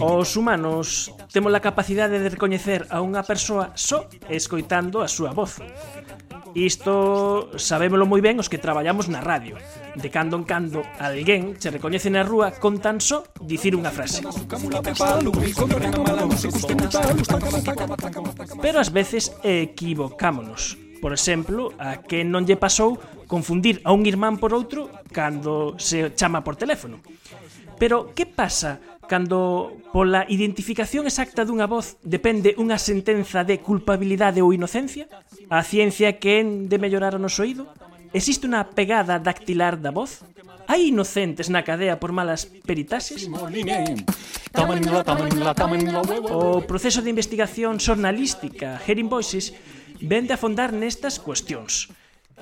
Os humanos temos a capacidade de recoñecer a unha persoa só escoitando a súa voz. Isto sabémolo moi ben os que traballamos na radio. De cando en cando alguén che recoñece na rúa con tan só dicir unha frase. Pero ás veces equivocámonos por exemplo, a que non lle pasou confundir a un irmán por outro cando se chama por teléfono. Pero que pasa cando pola identificación exacta dunha voz depende unha sentenza de culpabilidade ou inocencia? A ciencia que en de mellorar o noso oído? Existe unha pegada dactilar da voz? Hai inocentes na cadea por malas peritaxes? O proceso de investigación xornalística Hearing Voices vende a fondar nestas cuestións.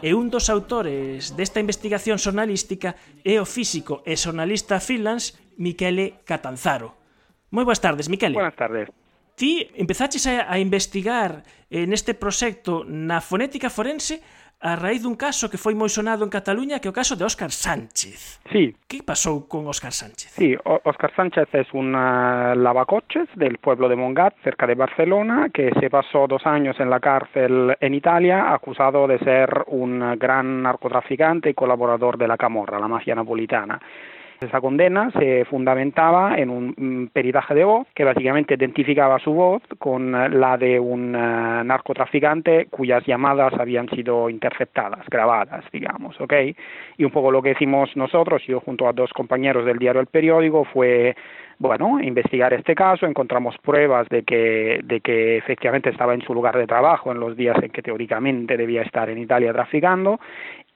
E un dos autores desta investigación xornalística é o físico e xornalista freelance Michele Catanzaro. Moi boas tardes, Michele. Buenas tardes. Ti empezaches a, a investigar eh, neste proxecto na fonética forense a raíz dun caso que foi moi sonado en Cataluña, que é o caso de Óscar Sánchez. Sí. Que pasou con Óscar Sánchez? Sí, Óscar Sánchez es un lavacoches del pueblo de Mongat, cerca de Barcelona, que se pasó dos años en la cárcel en Italia, acusado de ser un gran narcotraficante y colaborador de la Camorra, la mafia napolitana. Esa condena se fundamentaba en un peritaje de voz que básicamente identificaba su voz con la de un uh, narcotraficante cuyas llamadas habían sido interceptadas, grabadas, digamos, ¿ok? Y un poco lo que hicimos nosotros, yo junto a dos compañeros del diario El Periódico, fue bueno, investigar este caso, encontramos pruebas de que, de que efectivamente estaba en su lugar de trabajo en los días en que teóricamente debía estar en Italia traficando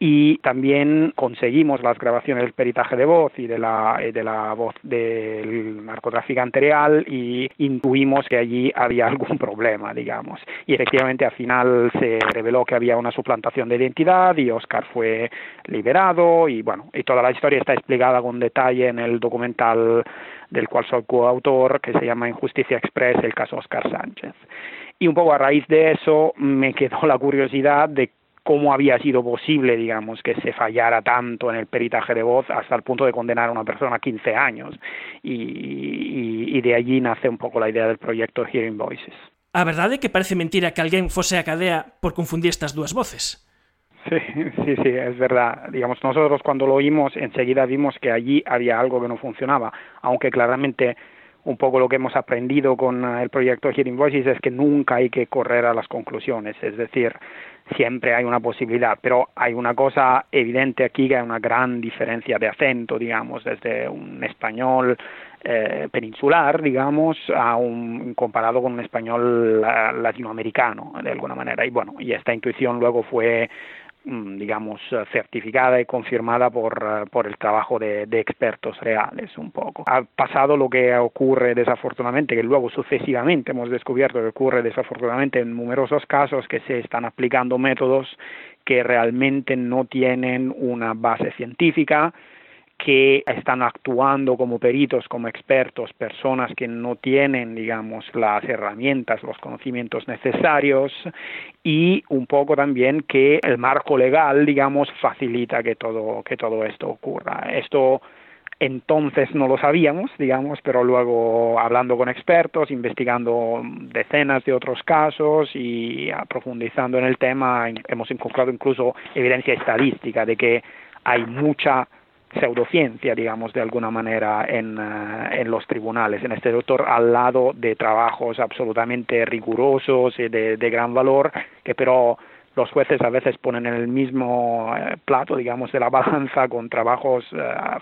y también conseguimos las grabaciones del peritaje de voz y de la, de la voz del narcotraficante real y intuimos que allí había algún problema, digamos. Y efectivamente al final se reveló que había una suplantación de identidad y Oscar fue liberado y bueno, y toda la historia está explicada con detalle en el documental del cual soy coautor que se llama Injusticia Express, el caso Oscar Sánchez. Y un poco a raíz de eso me quedó la curiosidad de cómo había sido posible, digamos, que se fallara tanto en el peritaje de voz hasta el punto de condenar a una persona a 15 años. Y, de allí nace un poco la idea del proyecto Hearing Voices. A verdade que parece mentira que alguén fose a cadea por confundir estas dúas voces. Sí, sí, sí, es verdad. Digamos, nosotros cuando lo oímos enseguida vimos que allí había algo que no funcionaba, aunque claramente un poco lo que hemos aprendido con el proyecto Hearing Voices es que nunca hay que correr a las conclusiones, es decir, siempre hay una posibilidad, pero hay una cosa evidente aquí que hay una gran diferencia de acento, digamos, desde un español eh, peninsular, digamos, a un comparado con un español latinoamericano, de alguna manera. Y bueno, y esta intuición luego fue digamos, certificada y confirmada por, por el trabajo de, de, expertos reales un poco. Ha pasado lo que ocurre desafortunadamente, que luego sucesivamente hemos descubierto que ocurre desafortunadamente en numerosos casos que se están aplicando métodos que realmente no tienen una base científica, que están actuando como peritos, como expertos, personas que no tienen, digamos, las herramientas, los conocimientos necesarios y un poco también que el marco legal, digamos, facilita que todo, que todo esto ocurra. Esto entonces no lo sabíamos, digamos, pero luego hablando con expertos, investigando decenas de otros casos y profundizando en el tema, hemos encontrado incluso evidencia estadística de que hay mucha pseudociencia, digamos, de alguna manera en, uh, en los tribunales, en este doctor, al lado de trabajos absolutamente rigurosos y de, de gran valor, que pero los jueces a veces ponen en el mismo eh, plato, digamos, de la balanza con trabajos eh,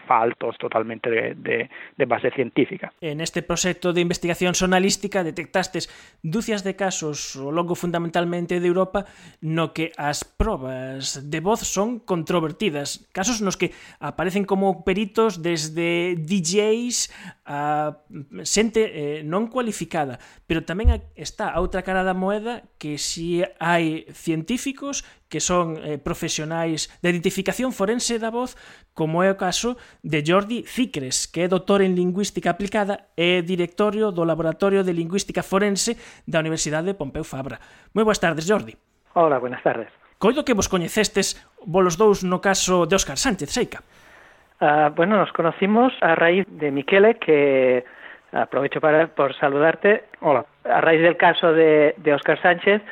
faltos totalmente de, de, de, base científica. En este proxecto de investigación sonalística detectastes dúcias de casos ao longo fundamentalmente de Europa no que as probas de voz son controvertidas, casos nos que aparecen como peritos desde DJs a xente eh, non cualificada, pero tamén está a outra cara da moeda que si hai científicos científicos que son eh, profesionais de identificación forense da voz, como é o caso de Jordi Cicres, que é doutor en Lingüística Aplicada e directorio do Laboratorio de Lingüística Forense da Universidade de Pompeu Fabra. Moi boas tardes, Jordi. Hola, buenas tardes. Coido que vos coñecestes volos dous no caso de Óscar Sánchez, Seica. Uh, bueno, nos conocimos a raíz de Miquele, que aprovecho para, por saludarte. Hola. A raíz del caso de, de Óscar Sánchez,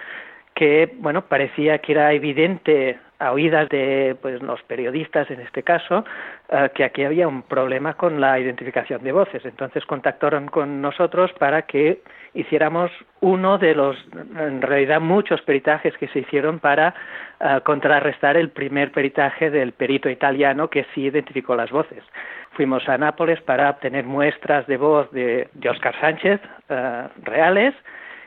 que bueno parecía que era evidente a oídas de pues, los periodistas en este caso uh, que aquí había un problema con la identificación de voces. Entonces contactaron con nosotros para que hiciéramos uno de los en realidad muchos peritajes que se hicieron para uh, contrarrestar el primer peritaje del perito italiano que sí identificó las voces. Fuimos a Nápoles para obtener muestras de voz de, de Oscar Sánchez uh, reales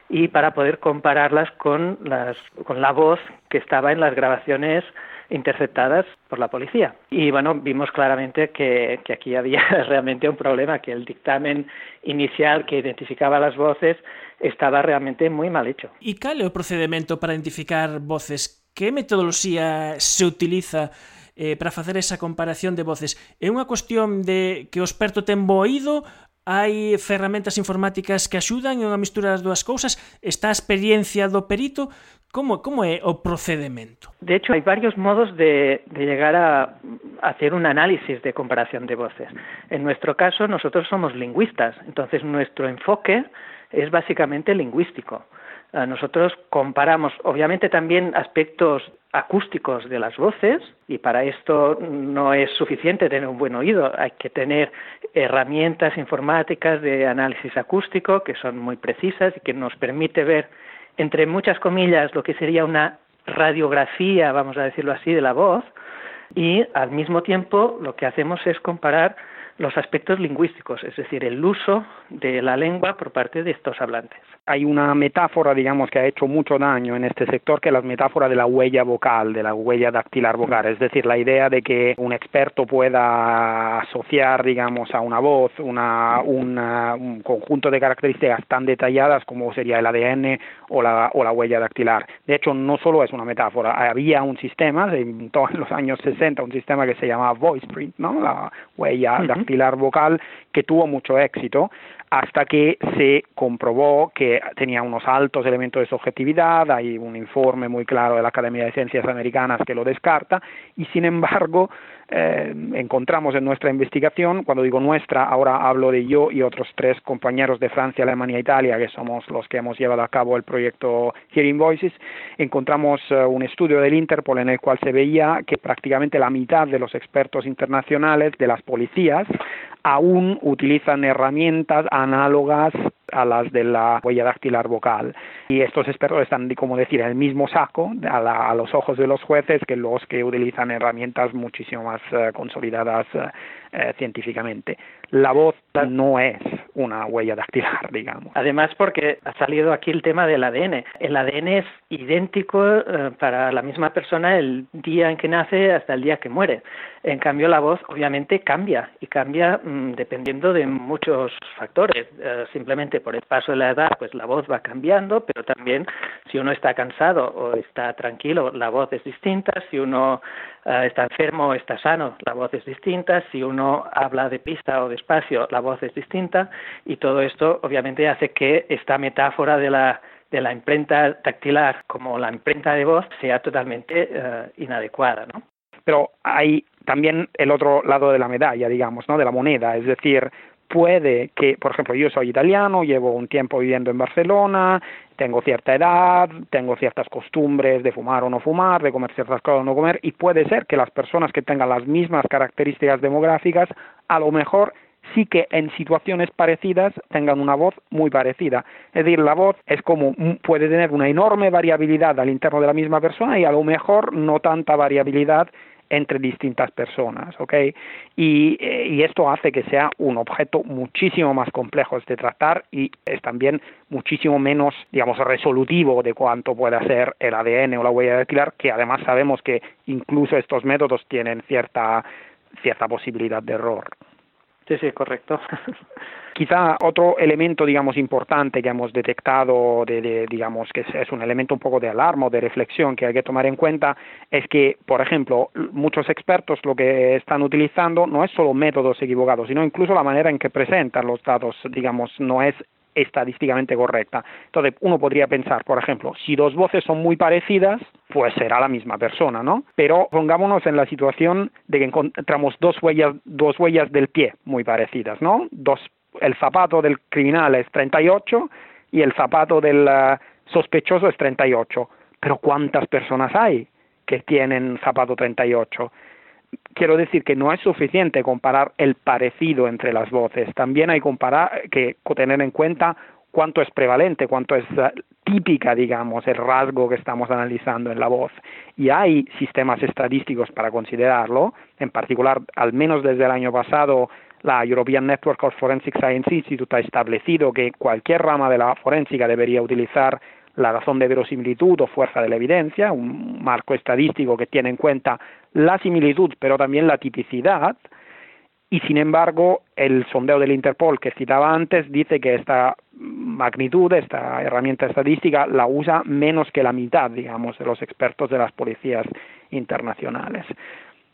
y para poder compararlas con, las, con la voz que estaba en las grabaciones interceptadas por la policía. Y bueno, vimos claramente que, que, aquí había realmente un problema, que el dictamen inicial que identificaba las voces estaba realmente muy mal hecho. E cal es o procedimiento para identificar voces? Que metodoloxía se utiliza eh, para facer esa comparación de voces? É unha cuestión de que o experto ten bo oído hai ferramentas informáticas que axudan e unha mistura das dúas cousas, está a experiencia do perito, como, como é o procedimento? De hecho, hai varios modos de, de llegar a hacer un análisis de comparación de voces. En nuestro caso, nosotros somos lingüistas, entonces nuestro enfoque es básicamente lingüístico. Ah, nosotros comparamos, obviamente, también aspectos acústicos de las voces y para esto no es suficiente tener un buen oído, hay que tener herramientas informáticas de análisis acústico que son muy precisas y que nos permite ver, entre muchas comillas, lo que sería una radiografía, vamos a decirlo así, de la voz y al mismo tiempo lo que hacemos es comparar los aspectos lingüísticos, es decir, el uso de la lengua por parte de estos hablantes. Hay una metáfora, digamos, que ha hecho mucho daño en este sector, que es la metáfora de la huella vocal, de la huella dactilar vocal, es decir, la idea de que un experto pueda asociar, digamos, a una voz una, una, un conjunto de características tan detalladas como sería el ADN o la, o la huella dactilar. De hecho, no solo es una metáfora, había un sistema, en todos los años 60, un sistema que se llamaba VoicePrint, ¿no? la huella uh -huh. dactilar pilar vocal que tuvo mucho éxito hasta que se comprobó que tenía unos altos elementos de subjetividad, hay un informe muy claro de la Academia de Ciencias Americanas que lo descarta, y sin embargo eh, encontramos en nuestra investigación, cuando digo nuestra, ahora hablo de yo y otros tres compañeros de Francia, Alemania e Italia, que somos los que hemos llevado a cabo el proyecto Hearing Voices, encontramos uh, un estudio del Interpol en el cual se veía que prácticamente la mitad de los expertos internacionales de las policías aún utilizan herramientas análogas a las de la huella dactilar vocal. Y estos expertos están, como decir, en el mismo saco a, la, a los ojos de los jueces que los que utilizan herramientas muchísimo más uh, consolidadas uh, científicamente. La voz no es una huella dactilar, digamos. Además, porque ha salido aquí el tema del ADN. El ADN es idéntico uh, para la misma persona el día en que nace hasta el día que muere. En cambio, la voz obviamente cambia y cambia mmm, dependiendo de muchos factores. simplemente por el paso de la edad, pues la voz va cambiando, pero también si uno está cansado o está tranquilo, la voz es distinta, si uno uh, está enfermo o está sano, la voz es distinta, si uno habla de pista o despacio, la voz es distinta, y todo esto obviamente hace que esta metáfora de la de la imprenta tactilar como la imprenta de voz sea totalmente uh, inadecuada, ¿no? Pero hay también el otro lado de la medalla, digamos, ¿no? De la moneda, es decir, puede que, por ejemplo, yo soy italiano, llevo un tiempo viviendo en Barcelona, tengo cierta edad, tengo ciertas costumbres de fumar o no fumar, de comer ciertas cosas o no comer, y puede ser que las personas que tengan las mismas características demográficas, a lo mejor sí que en situaciones parecidas tengan una voz muy parecida. Es decir, la voz es como puede tener una enorme variabilidad al interno de la misma persona y a lo mejor no tanta variabilidad entre distintas personas, ¿ok? Y, eh, y, esto hace que sea un objeto muchísimo más complejo de tratar y es también muchísimo menos, digamos, resolutivo de cuánto puede ser el ADN o la huella dactilar, que además sabemos que incluso estos métodos tienen cierta, cierta posibilidad de error. Sí, sí, correcto. Quizá otro elemento, digamos, importante que hemos detectado, de, digamos, que es, un elemento un poco de alarma o de reflexión que hay que tomar en cuenta, es que, por ejemplo, muchos expertos lo que están utilizando no es solo métodos equivocados, sino incluso la manera en que presentan los datos, digamos, no es estadísticamente correcta. Entonces, uno podría pensar, por ejemplo, si dos voces son muy parecidas, pues será la misma persona, ¿no? Pero pongámonos en la situación de que encontramos dos huellas, dos huellas del pie muy parecidas, ¿no? Dos, el zapato del criminal es 38 y el zapato del eh, sospechoso es 38. Pero ¿cuántas personas hay que tienen zapato 38? Quiero decir que no es suficiente comparar el parecido entre las voces, también hay comparar, que tener en cuenta cuánto es prevalente, cuánto es eh, típica, digamos, el rasgo que estamos analizando en la voz. Y hay sistemas estadísticos para considerarlo, en particular, al menos desde el año pasado, la European Network of Forensic Science Institute ha establecido que cualquier rama de la forénsica debería utilizar la razón de verosimilitud o fuerza de la evidencia, un marco estadístico que tiene en cuenta la similitud, pero también la tipicidad, y sin embargo el sondeo del Interpol que citaba antes dice que esta magnitud, esta herramienta estadística, la usa menos que la mitad, digamos, de los expertos de las policías internacionales.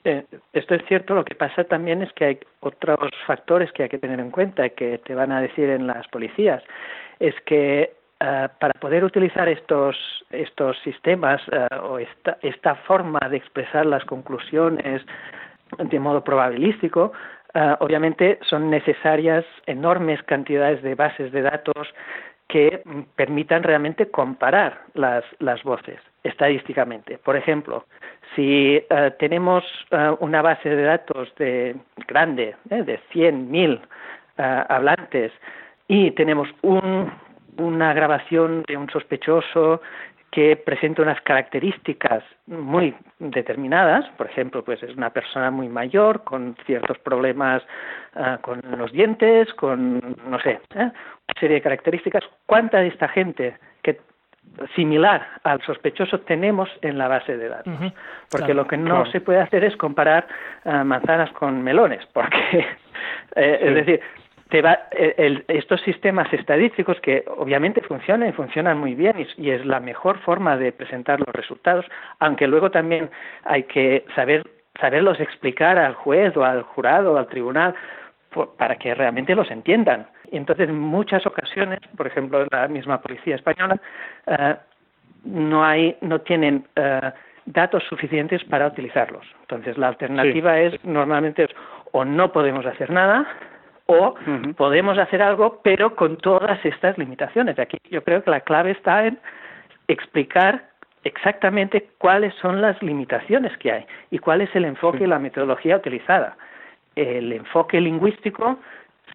Eh, esto es cierto, lo que pasa también es que hay otros factores que hay que tener en cuenta que te van a decir en las policías. Es que eh, para poder utilizar estos, estos sistemas eh, o esta, forma de expresar las conclusiones de modo probabilístico, eh, obviamente son necesarias enormes cantidades de bases de datos que permitan realmente comparar las, las voces estadísticamente. Por ejemplo, si tenemos una base de datos de grande, de 100.000 hablantes, y tenemos un una grabación de un sospechoso que presenta unas características muy determinadas, por ejemplo, pues es una persona muy mayor con ciertos problemas ah, con los dientes, con no sé, ¿eh? una serie de características. ¿Cuánta de esta gente que similar al sospechoso tenemos en la base de datos? Porque lo que no se puede hacer es comparar ah, manzanas con melones, porque eh, es decir, estos sistemas estadísticos que obviamente funcionan y funcionan muy bien y, es la mejor forma de presentar los resultados, aunque luego también hay que saber saberlos explicar al juez o al jurado o al tribunal para que realmente los entiendan. Y entonces en muchas ocasiones, por ejemplo la misma policía española, eh, no hay, no tienen eh, datos suficientes para utilizarlos. Entonces la alternativa es normalmente o no podemos hacer nada o podemos hacer algo, pero con todas estas limitaciones. Aquí yo creo que la clave está en explicar exactamente cuáles son las limitaciones que hay y cuál es el enfoque y la metodología utilizada. El enfoque lingüístico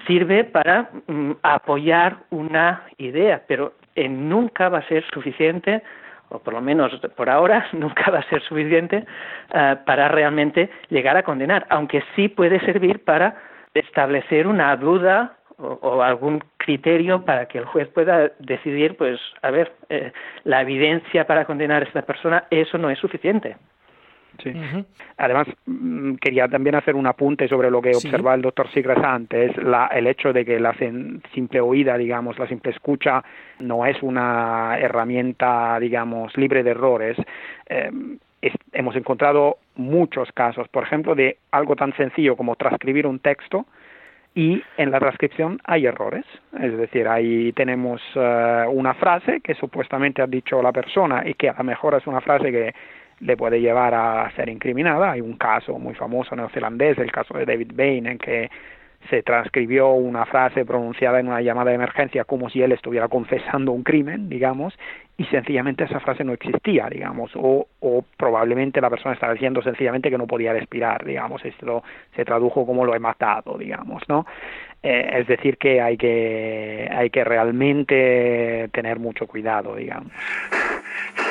sirve para mm, apoyar una idea, pero nunca va a ser suficiente o por lo menos por ahora nunca va a ser suficiente eh, para realmente llegar a condenar, aunque sí puede servir para establecer una duda o, algún criterio para que el juez pueda decidir, pues, a ver, eh, la evidencia para condenar a esta persona, eso no es suficiente. Sí. Además, mm, quería también hacer un apunte sobre lo que observaba el doctor Sigres antes, la, el hecho de que la simple oída, digamos, la simple escucha no es una herramienta, digamos, libre de errores. Eh, hemos encontrado muchos casos, por ejemplo, de algo tan sencillo como transcribir un texto y en la transcripción hay errores. Es decir, ahí tenemos eh, una frase que supuestamente ha dicho la persona y que a lo mejor es una frase que le puede llevar a ser incriminada. Hay un caso muy famoso neozelandés, el caso de David Bain, en que se transcribió una frase pronunciada en una llamada de emergencia como si él estuviera confesando un crimen, digamos, y sencillamente esa frase no existía, digamos, o, o probablemente la persona estaba diciendo sencillamente que no podía respirar, digamos, esto se tradujo como lo he matado, digamos, ¿no? Eh, es decir que hay que hay que realmente tener mucho cuidado, digamos.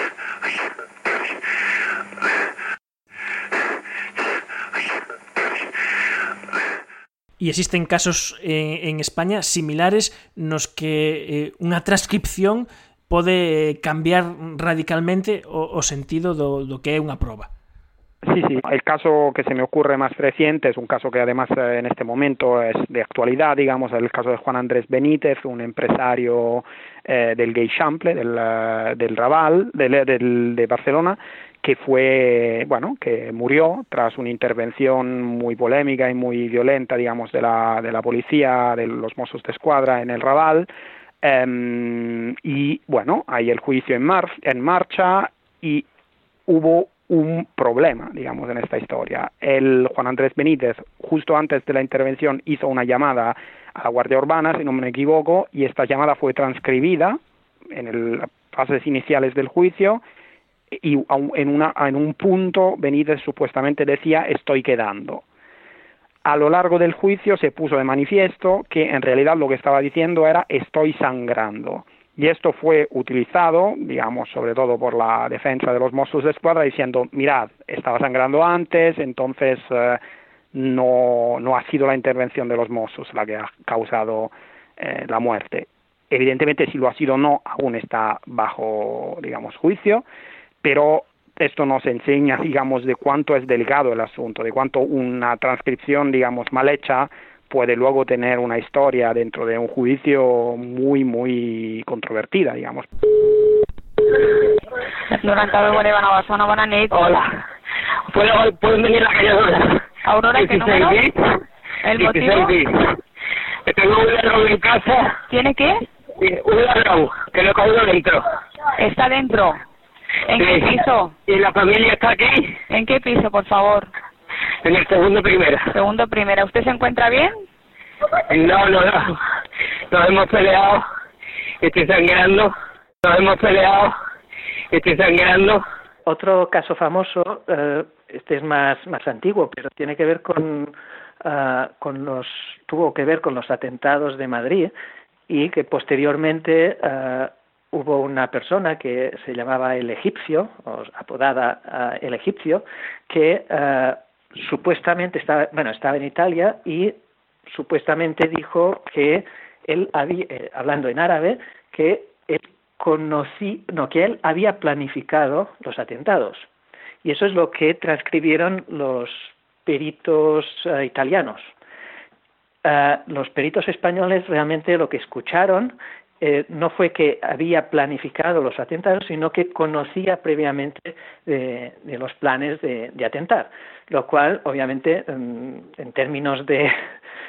E existen casos en, en España similares nos que eh, unha transcripción pode cambiar radicalmente o, o sentido do, do que é unha proba. Sí, sí. El caso que se me ocurre más reciente es un caso que además eh, en este momento es de actualidad, digamos, el caso de Juan Andrés Benítez, un empresario eh, del Gay Chample, del, eh, del Raval, del, del, de Barcelona, que fue, bueno, que murió tras una intervención muy polémica y muy violenta, digamos, de la, de la policía, de los Mossos de Escuadra en el Raval. Um, y bueno, hay el juicio en, mar en marcha y hubo un problema, digamos, en esta historia. El Juan Andrés Benítez, justo antes de la intervención, hizo una llamada a la Guardia Urbana, si no me equivoco, y esta llamada fue transcribida en las fases iniciales del juicio y en, una, un punto Benítez supuestamente decía estoy quedando. A lo largo del juicio se puso de manifiesto que en realidad lo que estaba diciendo era estoy sangrando. Y esto fue utilizado, digamos, sobre todo por la defensa de los Mossos de Escuadra, diciendo, mirad, estaba sangrando antes, entonces eh, no, no ha sido la intervención de los Mossos la que ha causado eh, la muerte. Evidentemente, si lo ha sido o no, aún está bajo, digamos, juicio pero esto nos enseña, digamos, de cuánto es delicado el asunto, de cuánto una transcripción, digamos, mal hecha puede luego tener una historia dentro de un juicio muy, muy controvertida, digamos. 99 a Barcelona, bona nit. Hola. ¿Puedo, ¿Pueden venir a la calle Aurora? ¿Aurora qué número? ¿El motivo? Tengo un ladrón en casa. ¿Tiene qué? Un ladrón, que lo he cogido dentro. ¿Está dentro? ¿En qué piso? ¿Y la familia está aquí? ¿En qué piso, por favor? En el segundo primera. Segundo primera. ¿Usted se encuentra bien? No, no, no. Nos hemos peleado. Estoy sangrando. Nos hemos peleado. Estoy sangrando. Otro caso famoso, eh, este es más, más antiguo, pero tiene que ver con, uh, con los, tuvo que ver con los atentados de Madrid y que posteriormente uh, hubo una persona que se llamaba el egipcio, o apodada uh, el egipcio, que uh, supuestamente estaba, bueno, estaba en Italia y supuestamente dijo que él había, eh, hablando en árabe, que él conocí, no, que él había planificado los atentados. Y eso es lo que transcribieron los peritos italianos. los peritos españoles realmente lo que escucharon eh, no fue que había planificado los atentados, sino que conocía previamente de, los planes de, de, atentar, lo cual, obviamente, en, en términos de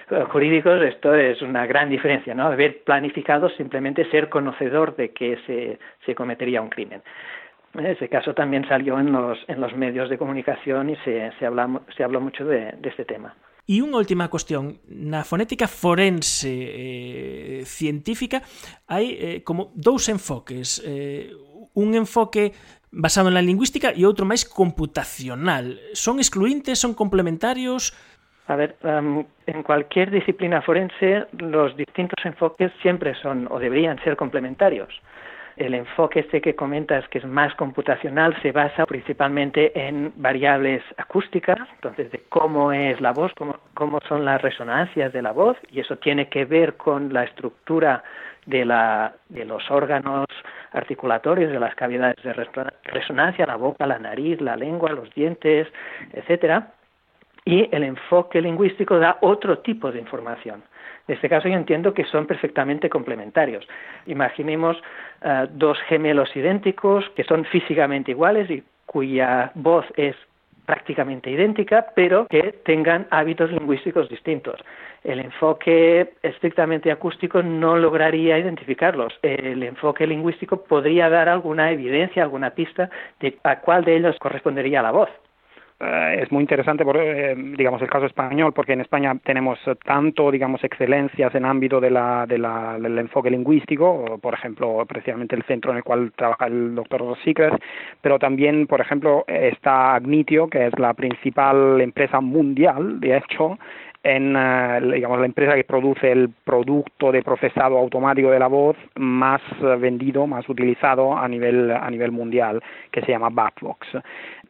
jurídicos, esto es una gran diferencia, ¿no? Haber planificado simplemente ser conocedor de que se, se cometería un crimen. Ese caso también salió en los, en los medios de comunicación y se, se, habla, se habló mucho de este tema. E unha última cuestión, na fonética forense eh, científica hai eh, como dous enfoques, eh, un enfoque basado na lingüística e outro máis computacional. Son excluintes, son complementarios? A ver, um, en cualquier disciplina forense los distintos enfoques siempre son o deberían ser complementarios. El enfoque este que comentas, que es más computacional, se basa principalmente en variables acústicas, entonces de cómo es la voz, cómo, cómo son las resonancias de la voz, y eso tiene que ver con la estructura de, la, de los órganos articulatorios, de las cavidades de resonancia, la boca, la nariz, la lengua, los dientes, etcétera. Y el enfoque lingüístico da otro tipo de información. En este caso yo entiendo que son perfectamente complementarios. Imaginemos uh, dos gemelos idénticos que son físicamente iguales y cuya voz es prácticamente idéntica, pero que tengan hábitos lingüísticos distintos. El enfoque estrictamente acústico no lograría identificarlos. El enfoque lingüístico podría dar alguna evidencia, alguna pista de a cuál de ellos correspondería la voz. Eh, es muy interesante, por, eh, digamos, el caso español, porque en España tenemos tanto, digamos, excelencias en ámbito de la, de la, del enfoque lingüístico, por ejemplo, precisamente el centro en el cual trabaja el doctor Sicres, pero también, por ejemplo, está Agnitio, que es la principal empresa mundial, de hecho, en uh, digamos la empresa que produce el producto de procesado automático de la voz más uh, vendido, más utilizado a nivel a nivel mundial, que se llama Backbox.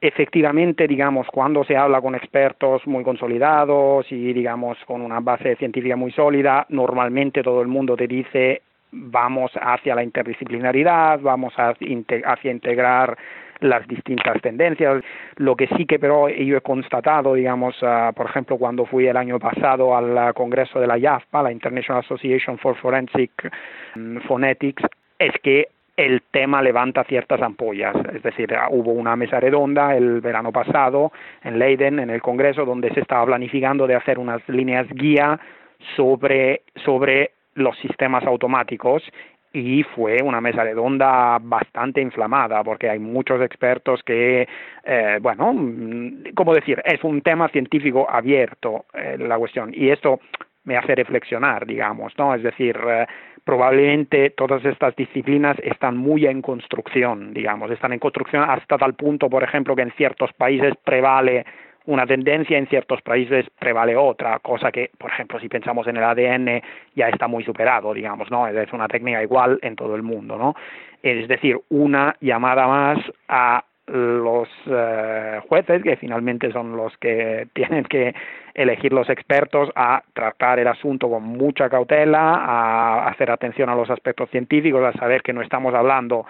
Efectivamente, digamos, cuando se habla con expertos muy consolidados y digamos con una base científica muy sólida, normalmente todo el mundo te dice vamos hacia la interdisciplinaridad, vamos hacia integrar las distintas tendencias. Lo que sí que pero yo he constatado, digamos, uh, por ejemplo, cuando fui el año pasado al congreso de la IAFPA, la International Association for Forensic mm, Phonetics, es que el tema levanta ciertas ampollas. Es decir, hubo una mesa redonda el verano pasado en Leiden, en el Congreso, donde se estaba planificando de hacer unas líneas guía sobre, sobre los sistemas automáticos y fue una mesa redonda bastante inflamada porque hay muchos expertos que, eh, bueno, mm, como decir, es un tema científico abierto eh, la cuestión y esto me hace reflexionar, digamos, ¿no? Es decir, eh, probablemente todas estas disciplinas están muy en construcción, digamos, están en construcción hasta tal punto, por ejemplo, que en ciertos países prevale una tendencia, en ciertos países prevale otra, cosa que, por ejemplo, si pensamos en el ADN, ya está muy superado, digamos, ¿no? Es una técnica igual en todo el mundo, ¿no? Es decir, una llamada más a los eh, jueces, que finalmente son los que tienen que elegir los expertos, a tratar el asunto con mucha cautela, a hacer atención a los aspectos científicos, a saber que no estamos hablando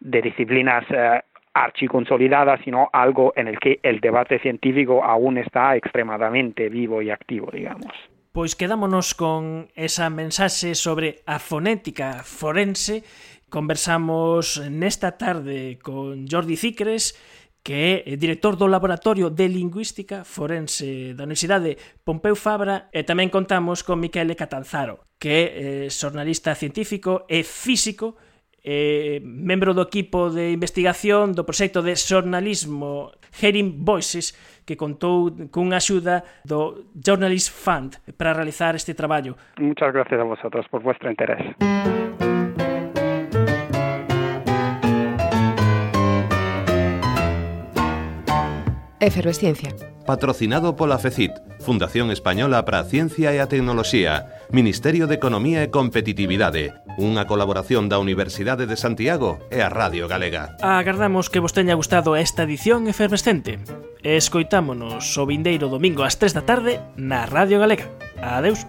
de disciplinas eh, archiconsolidada, sino algo en el que el debate científico aún está extremadamente vivo y activo, digamos. Pois quedámonos con esa mensaxe sobre a fonética forense. Conversamos nesta tarde con Jordi Cicres, que é director do Laboratorio de Lingüística Forense da Universidade Pompeu Fabra e tamén contamos con Miquele Catanzaro, que é eh, xornalista científico e físico eh, membro do equipo de investigación do proxecto de xornalismo Hearing Voices que contou cunha axuda do Journalist Fund para realizar este traballo. Muchas gracias a vosotros por vuestro interés. Efervesciencia. Patrocinado pola FECIT, Fundación Española para a Ciencia e a Tecnoloxía, Ministerio de Economía e Competitividade, unha colaboración da Universidade de Santiago e a Radio Galega. Agardamos que vos teña gustado esta edición efervescente. Escoitámonos o vindeiro domingo ás 3 da tarde na Radio Galega. Adeus.